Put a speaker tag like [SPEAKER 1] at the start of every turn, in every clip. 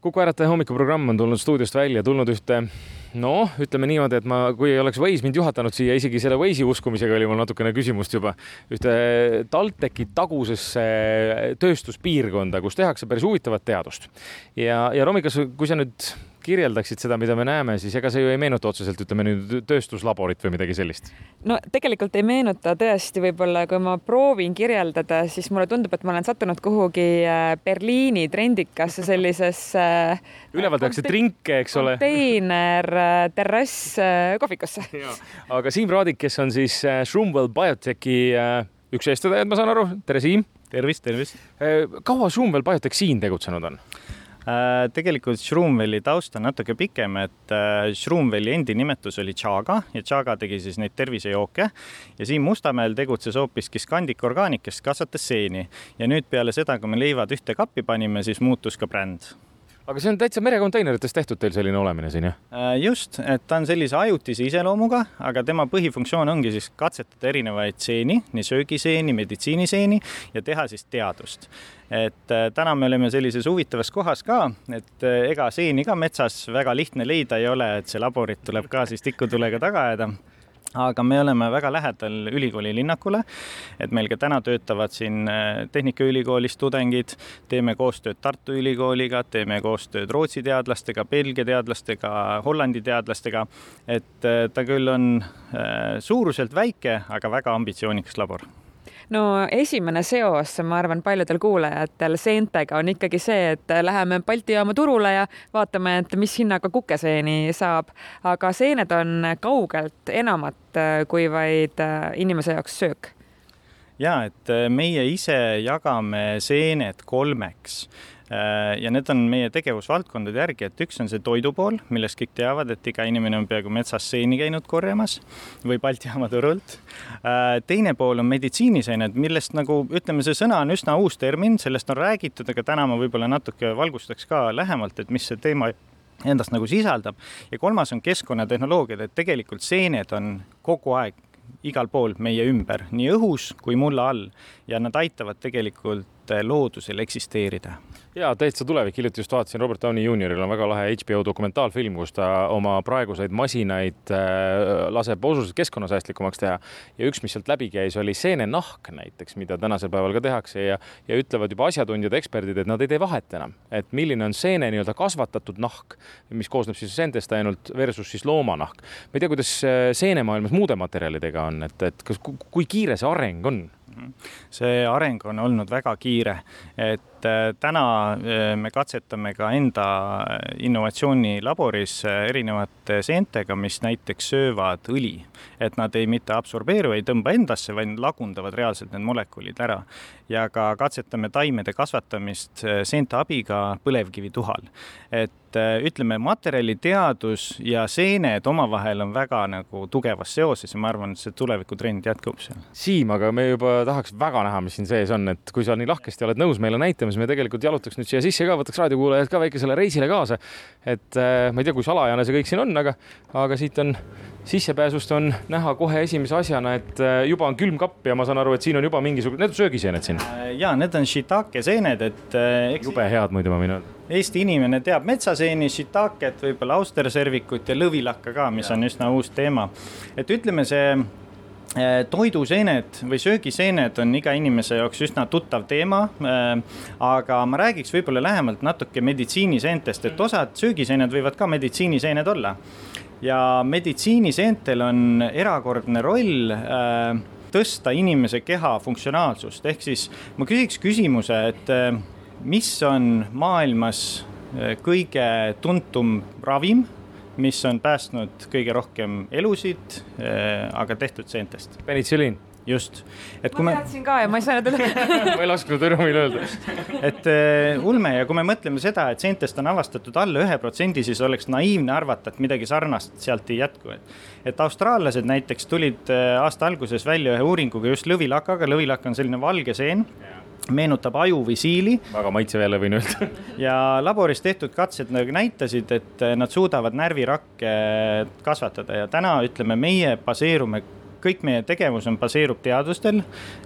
[SPEAKER 1] Kuku Ärataja hommikuprogramm on tulnud stuudiost välja, tulnud ühte noh, ütleme niimoodi, et ma, kui ei oleks Waze mind juhatanud siia, isegi selle Waze'i uskumisega oli mul natukene küsimust juba. ühte TalTechi tagusesse tööstuspiirkonda, kus tehakse päris huvitavat teadust. ja, ja Romi, kas, kui sa nüüd kirjeldaksid seda, mida me näeme, siis ega see ju ei meenuta otseselt, ütleme nüüd tööstuslaborit või midagi sellist?
[SPEAKER 2] no tegelikult ei meenuta tõesti, võib-olla kui ma proovin kirjeldada, siis mulle tundub, et ma olen sattunud kuhugi äh, Berliini trendikasse sellisesse.
[SPEAKER 1] üleval tehakse trinke, eks ole.
[SPEAKER 2] konteiner, äh, terrass äh, kohvikusse.
[SPEAKER 1] aga Siim Raadik, kes on siis Shroomwell Biotechi üks eestvedajaid, ma saan aru, tere Siim.
[SPEAKER 3] tervist, tervist.
[SPEAKER 1] kaua Shroomwell Biotech siin tegutsenud on?
[SPEAKER 3] Äh, tegelikult Shroomwelli taust on natuke pikem, et äh, Shroomwelli endi nimetus oli Chaga ja Chaga tegi siis neid tervisejooke. Ja Siim Mustamäel tegutses hoopiski Scandic Organic, kes kasvatas seeni. Ja nüüd peale seda, kui me leivad ühte kappi panime, siis muutus ka bränd
[SPEAKER 1] aga see on täitsa merekonteineritest tehtud teil selline olemine siin, jah?
[SPEAKER 3] Äh, just, et ta on sellise ajutise iseloomuga, aga tema põhifunktsioon ongi siis katsetada erinevaid seeni, nii söögiseeni, meditsiiniseeni ja teha siis teadust. et äh, täna me oleme sellises huvitavas kohas ka, et äh, ega seeni ka metsas väga lihtne leida ei ole, et see laborit tuleb ka siis tikutulega taga ajada aga me oleme väga lähedal ülikooli linnakule, et meil ka täna töötavad siin äh, Tehnikaülikoolis tudengid, teeme koostööd Tartu Ülikooliga, teeme koostööd Rootsi teadlastega, Belgia teadlastega, Hollandi teadlastega. et äh, ta küll on äh, suuruselt väike, aga väga ambitsioonikas labor
[SPEAKER 2] no esimene seos, ma arvan, paljudel kuulajatel seentega on ikkagi see, et läheme Balti jaama turule ja vaatame, et mis hinnaga kukeseeni saab, aga seened on kaugelt enamat kui vaid äh, inimese jaoks söök.
[SPEAKER 3] Ja et äh, meie ise jagame seened kolmeks. Äh, ja need on meie tegevusvaldkondade järgi, et üks on see toidu pool, millest kõik teavad, et iga inimene on peaaegu metsas seeni käinud korjamas või Balti jaama turult. Äh, teine pool on meditsiiniseened, millest nagu ütleme, see sõna on üsna uus termin, sellest on räägitud, aga täna ma võib-olla natuke valgustaks ka lähemalt, et mis see teema endast nagu sisaldab. ja kolmas on keskkonnatehnoloogiad, et tegelikult seened on kogu aeg igal pool meie ümber, nii õhus kui mulla all ja nad aitavad tegelikult loodusel eksisteerida
[SPEAKER 1] ja täitsa tulevik, hiljuti just vaatasin Robert Downey Junioril on väga lahe HBO dokumentaalfilm, kus ta oma praeguseid masinaid äh, laseb oluliselt keskkonnasäästlikumaks teha. ja üks, mis sealt läbi käis, oli seenenahk näiteks, mida tänasel päeval ka tehakse ja, ja ütlevad juba asjatundjad, eksperdid, et nad ei tee vahet enam, et milline on seene nii-öelda kasvatatud nahk, mis koosneb siis seentest ainult versus siis loomanahk. ma ei tea, kuidas äh, seenemaailmas muude materjalidega on, et, et kas, kui kiire see areng on?
[SPEAKER 3] See areng on olnud väga kiire, et et äh, täna äh, me katsetame ka enda innovatsioonilaboris äh, erinevate seentega, mis näiteks söövad õli. et nad ei mitte absorbeeru, ei tõmba endasse, vaid lagundavad reaalselt need molekulid ära. ja ka katsetame taimede kasvatamist seente abiga põlevkivituhal. et ütleme, materjaliteadus ja seened omavahel on väga nagu tugevas seoses ja ma arvan, et see tulevikutrend jätkub seal.
[SPEAKER 1] Siim, aga me juba tahaks väga näha, mis siin sees on, et kui sa nii lahkesti oled nõus meile näitama, siis me tegelikult jalutaks nüüd siia sisse ka, võtaks raadiokuulajad ka väikesele reisile kaasa. et äh, ma ei tea, kui salajane see kõik siin on, aga, aga siit on sissepääsust on näha kohe esimese asjana, et äh, juba on külmkapp ja ma saan aru, et siin on juba mingisugune, need on söögiseened siin.
[SPEAKER 3] Äh, ja need on shiitake seened, et
[SPEAKER 1] eks.... jube head muidu ma võin öelda.
[SPEAKER 3] Eesti inimene teab metsaseeni, shiitaket, võib-olla austerservikut ja lõvilakka ka, mis ja. on üsna uus teema. et ütleme, see toiduseened või söögiseened on iga inimese jaoks üsna tuttav teema. Äh, aga ma räägiks võib-olla lähemalt natuke meditsiiniseentest, et osad söögiseened võivad ka meditsiiniseened olla. ja meditsiiniseentel on erakordne roll äh, tõsta inimese keha funktsionaalsust, ehk siis ma küsiks küsimuse, et mis on maailmas kõige tuntum ravim mis on päästnud kõige rohkem elusid, äh, aga tehtud seentest.
[SPEAKER 1] penitsilliin
[SPEAKER 3] just,
[SPEAKER 2] et kui ma. teadsin ka ja ma ei saanud üle
[SPEAKER 1] ma ei lasknud Ürmil öelda.
[SPEAKER 3] et uh, ulme ja kui me mõtleme seda, et seentest on avastatud alla ühe protsendi, siis oleks naiivne arvata, et midagi sarnast sealt ei jätku. et austraallased näiteks tulid uh, aasta alguses välja ühe uuringuga just lõvilakaga, lõvilakk on selline valge seen yeah meenutab ajuvisiili.
[SPEAKER 1] väga maitsev jälle võin öelda
[SPEAKER 3] ja laboris tehtud katsed nagu näitasid, et nad suudavad närvirakke kasvatada ja täna ütleme, meie baseerume kõik meie tegevus on, baseerub teadustel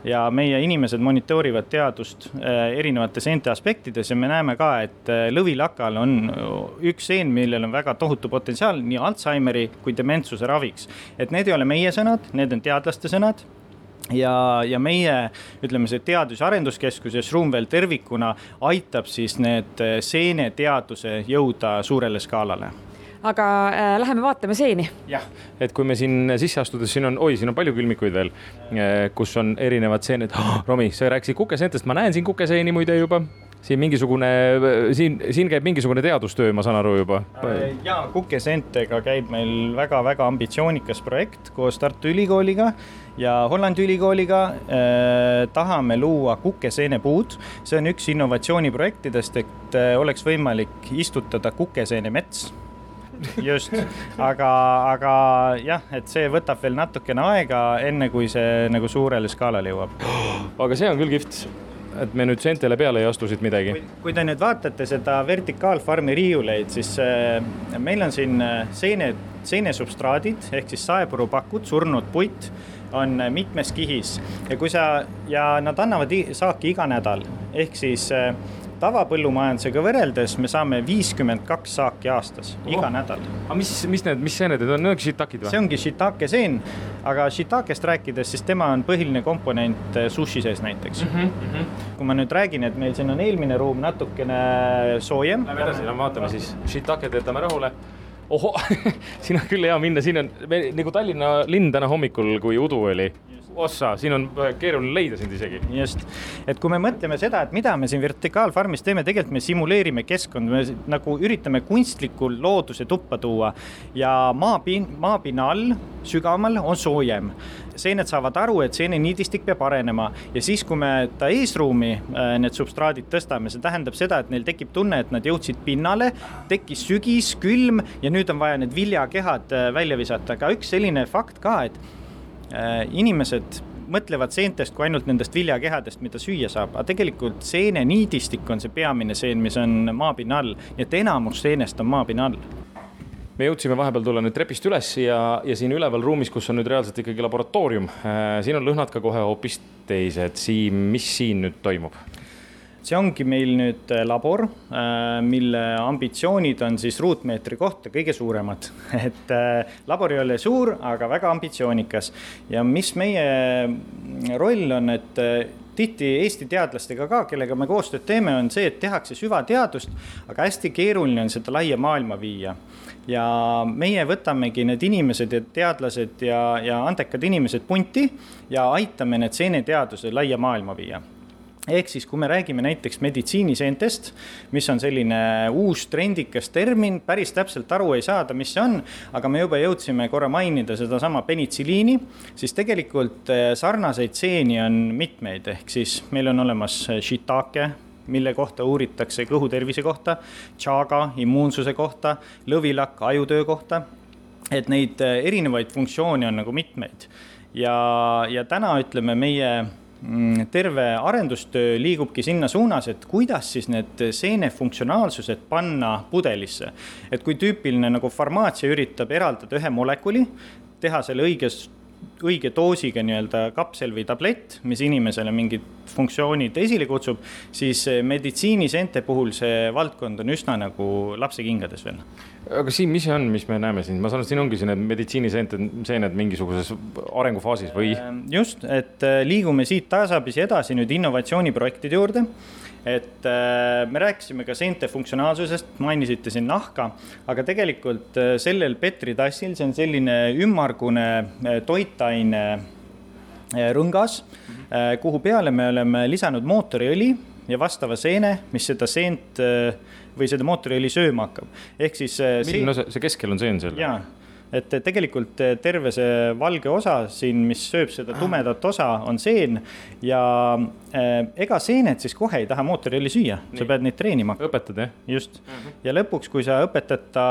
[SPEAKER 3] ja meie inimesed monitoorivad teadust erinevate seente aspektides ja me näeme ka, et lõvilakal on üks seen, millel on väga tohutu potentsiaal nii Alžeimeri kui dementsuse raviks. et need ei ole meie sõnad, need on teadlaste sõnad ja, ja meie, ütleme, see Teadus- ja Arenduskeskus ja Shroom veel tervikuna aitab siis need seeneteaduse jõuda suurele skaalale
[SPEAKER 2] aga äh, läheme vaatame seeni.
[SPEAKER 1] jah, et kui me siin sisse astudes, siin on, oi, siin on palju külmikuid veel, äh, kus on erinevad seened oh,. Romi, sa rääkisid kukeseentest, ma näen siin kukeseeni muide juba siin mingisugune, siin, siin käib mingisugune teadustöö, ma saan aru juba.
[SPEAKER 3] ja Kukeseentega käib meil väga-väga ambitsioonikas projekt koos Tartu Ülikooliga ja Hollandi ülikooliga eh, tahame luua kukeseenepuud. see on üks innovatsiooniprojektidest, et eh, oleks võimalik istutada kukeseenemets just, aga, aga jah, et see võtab veel natukene aega, enne kui see nagu suurele skaalale jõuab.
[SPEAKER 1] aga see on küll kihvt et me nüüd seentele peale ei astu siit midagi.
[SPEAKER 3] kui te nüüd vaatate seda vertikaalfarmi riiuleid, siis äh, meil on siin äh, seene, seenesubstraadid ehk siis saepurupakud, surnud puit on äh, mitmes kihis ja kui sa ja nad annavad saaki iga nädal ehk siis tavapõllumajandusega võrreldes me saame viiskümmend kaks saaki aastas, iga oh. nädal.
[SPEAKER 1] aga mis, mis need, mis seened need on, need ongi shiitakid või?
[SPEAKER 3] see ongi shiitake seen, aga shiitakest rääkides, siis tema on põhiline komponent eh, sushi sees näiteks mm. -hmm. kui ma nüüd räägin, et meil siin on eelmine ruum natukene soojem.
[SPEAKER 1] Lähme edasi, no vaatame siis, shiitaked jätame rahule ohoh siin on küll hea minna, siin on nagu Tallinna linn täna hommikul, kui udu oli ossa, siin on äh, keeruline leida sind isegi.
[SPEAKER 3] just, et kui me mõtleme seda, et mida me siin vertikaalfarmis teeme, tegelikult me simuleerime keskkonda, me nagu üritame kunstlikku looduse tuppa tuua. Ja maapin-, maapinna all, sügavamal on soojem. Seened saavad aru, et seeneniidistik peab arenema. Ja siis, kui me ta eesruumi äh, need substraadid tõstame, see tähendab seda, et neil tekib tunne, et nad jõudsid pinnale, tekkis sügis, külm ja nüüd on vaja need viljakehad äh, välja visata, aga üks selline fakt ka, et inimesed mõtlevad seentest kui ainult nendest viljakehadest, mida süüa saab, aga tegelikult seeneniidistik on see peamine seen, mis on maapinna all, nii et enamus seenest on maapinna all
[SPEAKER 1] me jõudsime vahepeal tulla nüüd trepist üles ja, ja siin üleval ruumis, kus on nüüd reaalselt ikkagi laboratoorium, äh, siin on lõhnad ka kohe hoopis teised. Siim, mis siin nüüd toimub?
[SPEAKER 3] See ongi meil nüüd äh, labor, äh, mille ambitsioonid on siis ruutmeetri kohta kõige suuremad. et äh, labor ei ole suur, aga väga ambitsioonikas ja mis meie roll on, et tihti Eesti teadlastega ka, kellega me koostööd teeme, on see, et tehakse süvateadust, aga hästi keeruline on seda laia maailma viia. ja meie võtamegi need inimesed ja teadlased ja, ja andekad inimesed punti ja aitame need seeneteaduse laia maailma viia ehk siis, kui me räägime näiteks meditsiiniseentest, mis on selline uus trendikas termin, päris täpselt aru ei saada, mis see on, aga me juba jõudsime korra mainida sedasama penitsiliini, siis tegelikult eh, sarnaseid seeni on mitmeid, ehk siis meil on olemas eh, shiitake, mille kohta uuritakse kõhutervise kohta, chaga immuunsuse kohta, lõvilakk ajutöö kohta. et neid eh, erinevaid funktsioone on nagu mitmeid ja, ja täna ütleme meie terve arendustöö liigubki sinna suunas, et kuidas siis need seene funktsionaalsused panna pudelisse. et kui tüüpiline nagu farmaatsia üritab eraldada ühe molekuli, teha selle õiges õige doosiga nii-öelda kapsel või tablett, mis inimesele mingid funktsioonid esile kutsub, siis meditsiiniseente puhul see valdkond on üsna nagu lapsekingades veel.
[SPEAKER 1] Aga Siim, mis see on, mis me näeme siin, ma saan aru, siin ongi siin need meditsiiniseened, seened mingisuguses arengufaasis või?
[SPEAKER 3] just, et äh, liigume siit tasapisi edasi nüüd innovatsiooniprojektide juurde. Et äh, me rääkisime ka seente funktsionaalsusest, mainisite siin nahka, aga tegelikult äh, sellel Petri tassil, see on selline ümmargune toitaine rõngas, kuhu peale me oleme lisanud mootoriõli ja vastava seene, mis seda seent või seda mootoriõli sööma hakkab. ehk siis.
[SPEAKER 1] milline osa, see keskel on seen seal?
[SPEAKER 3] jaa et tegelikult terve see valge osa siin, mis sööb seda tumedat osa, on seen ja äh, ega seened siis kohe ei taha mootorjalli süüa, sa pead neid treenima.
[SPEAKER 1] õpetad jah?
[SPEAKER 3] just mm, -hmm. ja lõpuks, kui sa õpetad ta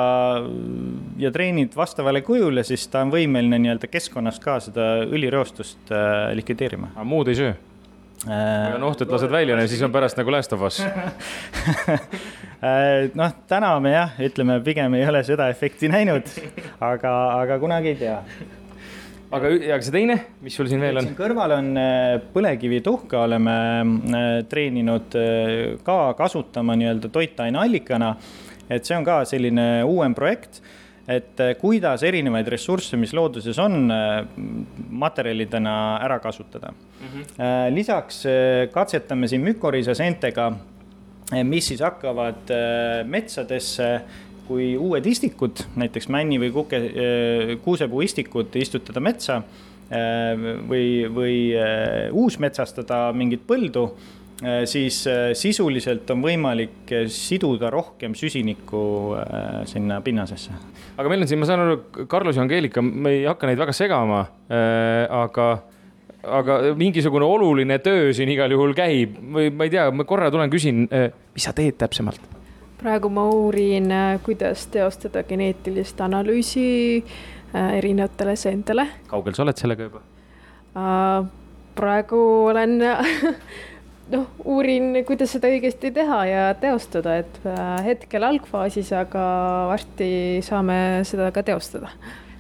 [SPEAKER 3] ja treenid vastavale kujule, siis ta on võimeline nii-öelda keskkonnast ka seda õlireostust äh, likvideerima.
[SPEAKER 1] aga muud ei söö? Kui on oht, et lased välja, siis on pärast nagu Last of Us
[SPEAKER 3] Äh, noh, täna me jah, ütleme pigem ei ole seda efekti näinud, aga, aga kunagi ei tea.
[SPEAKER 1] aga, aga see teine, mis sul siin veel on?
[SPEAKER 3] siin kõrval on äh, põlevkivituhka, oleme äh, treeninud äh, ka kasutama nii-öelda toitaineallikana. et see on ka selline uuem projekt, et kuidas erinevaid ressursse, mis looduses on, materjalidena ära kasutada mm. -hmm. lisaks katsetame siin mükoriisaseentega, mis siis hakkavad metsadesse kui uued istikud, näiteks männi või kuke, äh, kuusepuu istikud istutada metsa äh, või, või äh, uusmetsastada mingit põldu, siis sisuliselt on võimalik siduda rohkem süsinikku sinna pinnasesse.
[SPEAKER 1] aga meil on siin, ma saan aru, Carlos ja Angeelika, me ei hakka neid väga segama, aga aga mingisugune oluline töö siin igal juhul käib või ma ei tea, ma korra tulen, küsin, mis sa teed täpsemalt?
[SPEAKER 4] praegu ma uurin, äh, kuidas teostada geneetilist analüüsi äh, erinevatele seentele.
[SPEAKER 1] kaugel sa oled sellega juba?
[SPEAKER 4] Äh, praegu olen noh, uurin, kuidas seda õigesti teha ja teostada, et hetkel algfaasis, aga varsti saame seda ka teostada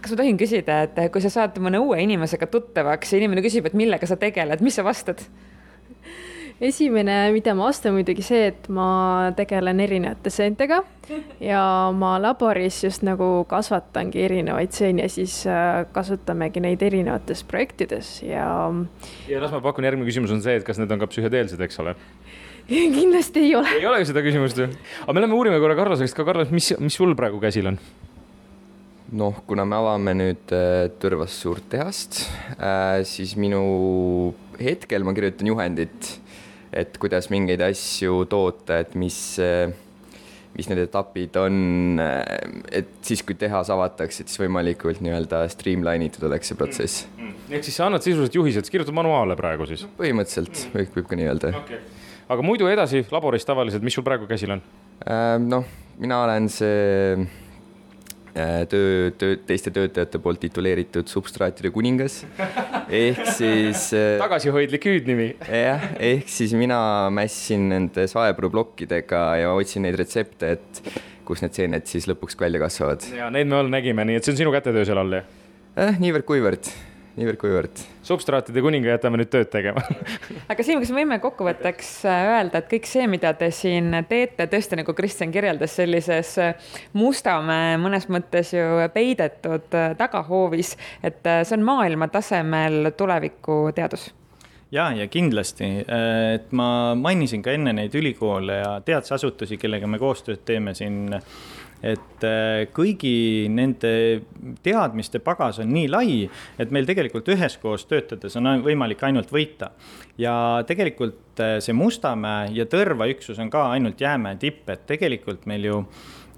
[SPEAKER 2] kas ma tohin küsida, et kui sa saad mõne uue inimesega tuttavaks ja inimene küsib, et millega sa tegeled, mis sa vastad?
[SPEAKER 4] Esimene, mida ma vastan muidugi see, et ma tegelen erinevate seentega ja ma laboris just nagu kasvatangi erinevaid seeni ja siis äh, kasutamegi neid erinevates projektides ja.
[SPEAKER 1] ja las ma pakun, järgmine küsimus on see, et kas need on ka psühhedeelsed, eks ole?
[SPEAKER 4] kindlasti ei ole.
[SPEAKER 1] ei ole seda küsimust ju. aga me lähme uurime korra Carlose käest ka, Carlos, mis, mis sul praegu käsil on?
[SPEAKER 5] noh, kuna me avame nüüd äh, Tõrvas suurt tehast äh,, siis minu hetkel ma kirjutan juhendit et kuidas mingeid asju toota, et mis, mis need etapid on, et siis, kui tehas avatakse, et siis võimalikult nii-öelda streamline itud oleks see protsess mm.
[SPEAKER 1] -hmm. ehk siis sa annad sisuliselt juhised, sa kirjutad manuaale praegu siis?
[SPEAKER 5] põhimõtteliselt võib, võib ka nii öelda
[SPEAKER 1] okay.. aga muidu edasi laboris tavaliselt, mis sul praegu käsil on?
[SPEAKER 5] Äh, noh, mina olen see Äh, töö, töö, teiste töötajate poolt tituleeritud substraatide kuningas. ehk siis.
[SPEAKER 1] Tagasihoidlik hüüdnimi.
[SPEAKER 5] jah, ehk siis mina mässin nende saepuruplokkidega ja otsin neid retsepte, et kus need seened siis lõpuks välja kasvavad.
[SPEAKER 1] ja neid me all nägime, nii et see on sinu kätetöö seal all, jah
[SPEAKER 5] eh,? niivõrd-kuivõrd niivõrd-kuivõrd.
[SPEAKER 1] substraatide kuninga jätame nüüd tööd tegema.
[SPEAKER 2] Aga Siim, kas me võime kokkuvõtteks äh, öelda, et kõik see, mida te siin teete, tõesti nagu Kristjan kirjeldas, sellises äh, Mustamäe mõnes mõttes ju peidetud äh, tagahoovis, et see on maailma tasemel tulevikuteadus
[SPEAKER 3] ja, ja kindlasti, et ma mainisin ka enne neid ülikoole ja teadusasutusi, kellega me koostööd teeme siin et äh, kõigi nende teadmiste pagas on nii lai, et meil tegelikult üheskoos töötades on võimalik ainult võita. ja tegelikult äh, see Mustamäe ja Tõrva üksus on ka ainult jäämäe tipp, et tegelikult meil ju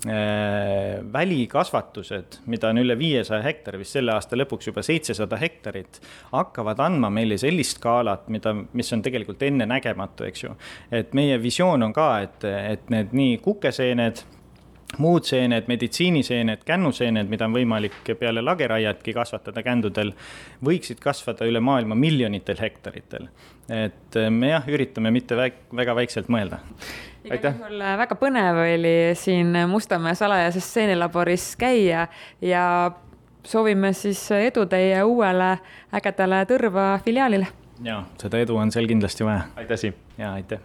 [SPEAKER 3] äh, välikasvatused, mida on üle viiesaja hektari, vist selle aasta lõpuks juba seitsesada hektarit, hakkavad andma meile sellist skaalat, mida, mis on tegelikult ennenägematu, eks ju. et meie visioon on ka, et, et need nii kukeseened muud seened, meditsiiniseened, kännuseened, mida on võimalik peale lageraiatki kasvatada kändudel, võiksid kasvada üle maailma miljonitel hektaritel. et me jah, üritame mitte väik, väga väikselt mõelda.
[SPEAKER 2] igal juhul äh, väga põnev oli siin Mustamäe salajases seenelaboris käia ja soovime siis edu teie uuele ägedale Tõrva filiaalile.
[SPEAKER 3] ja seda edu on seal kindlasti vaja.
[SPEAKER 1] aitäh, Siim.
[SPEAKER 3] ja aitäh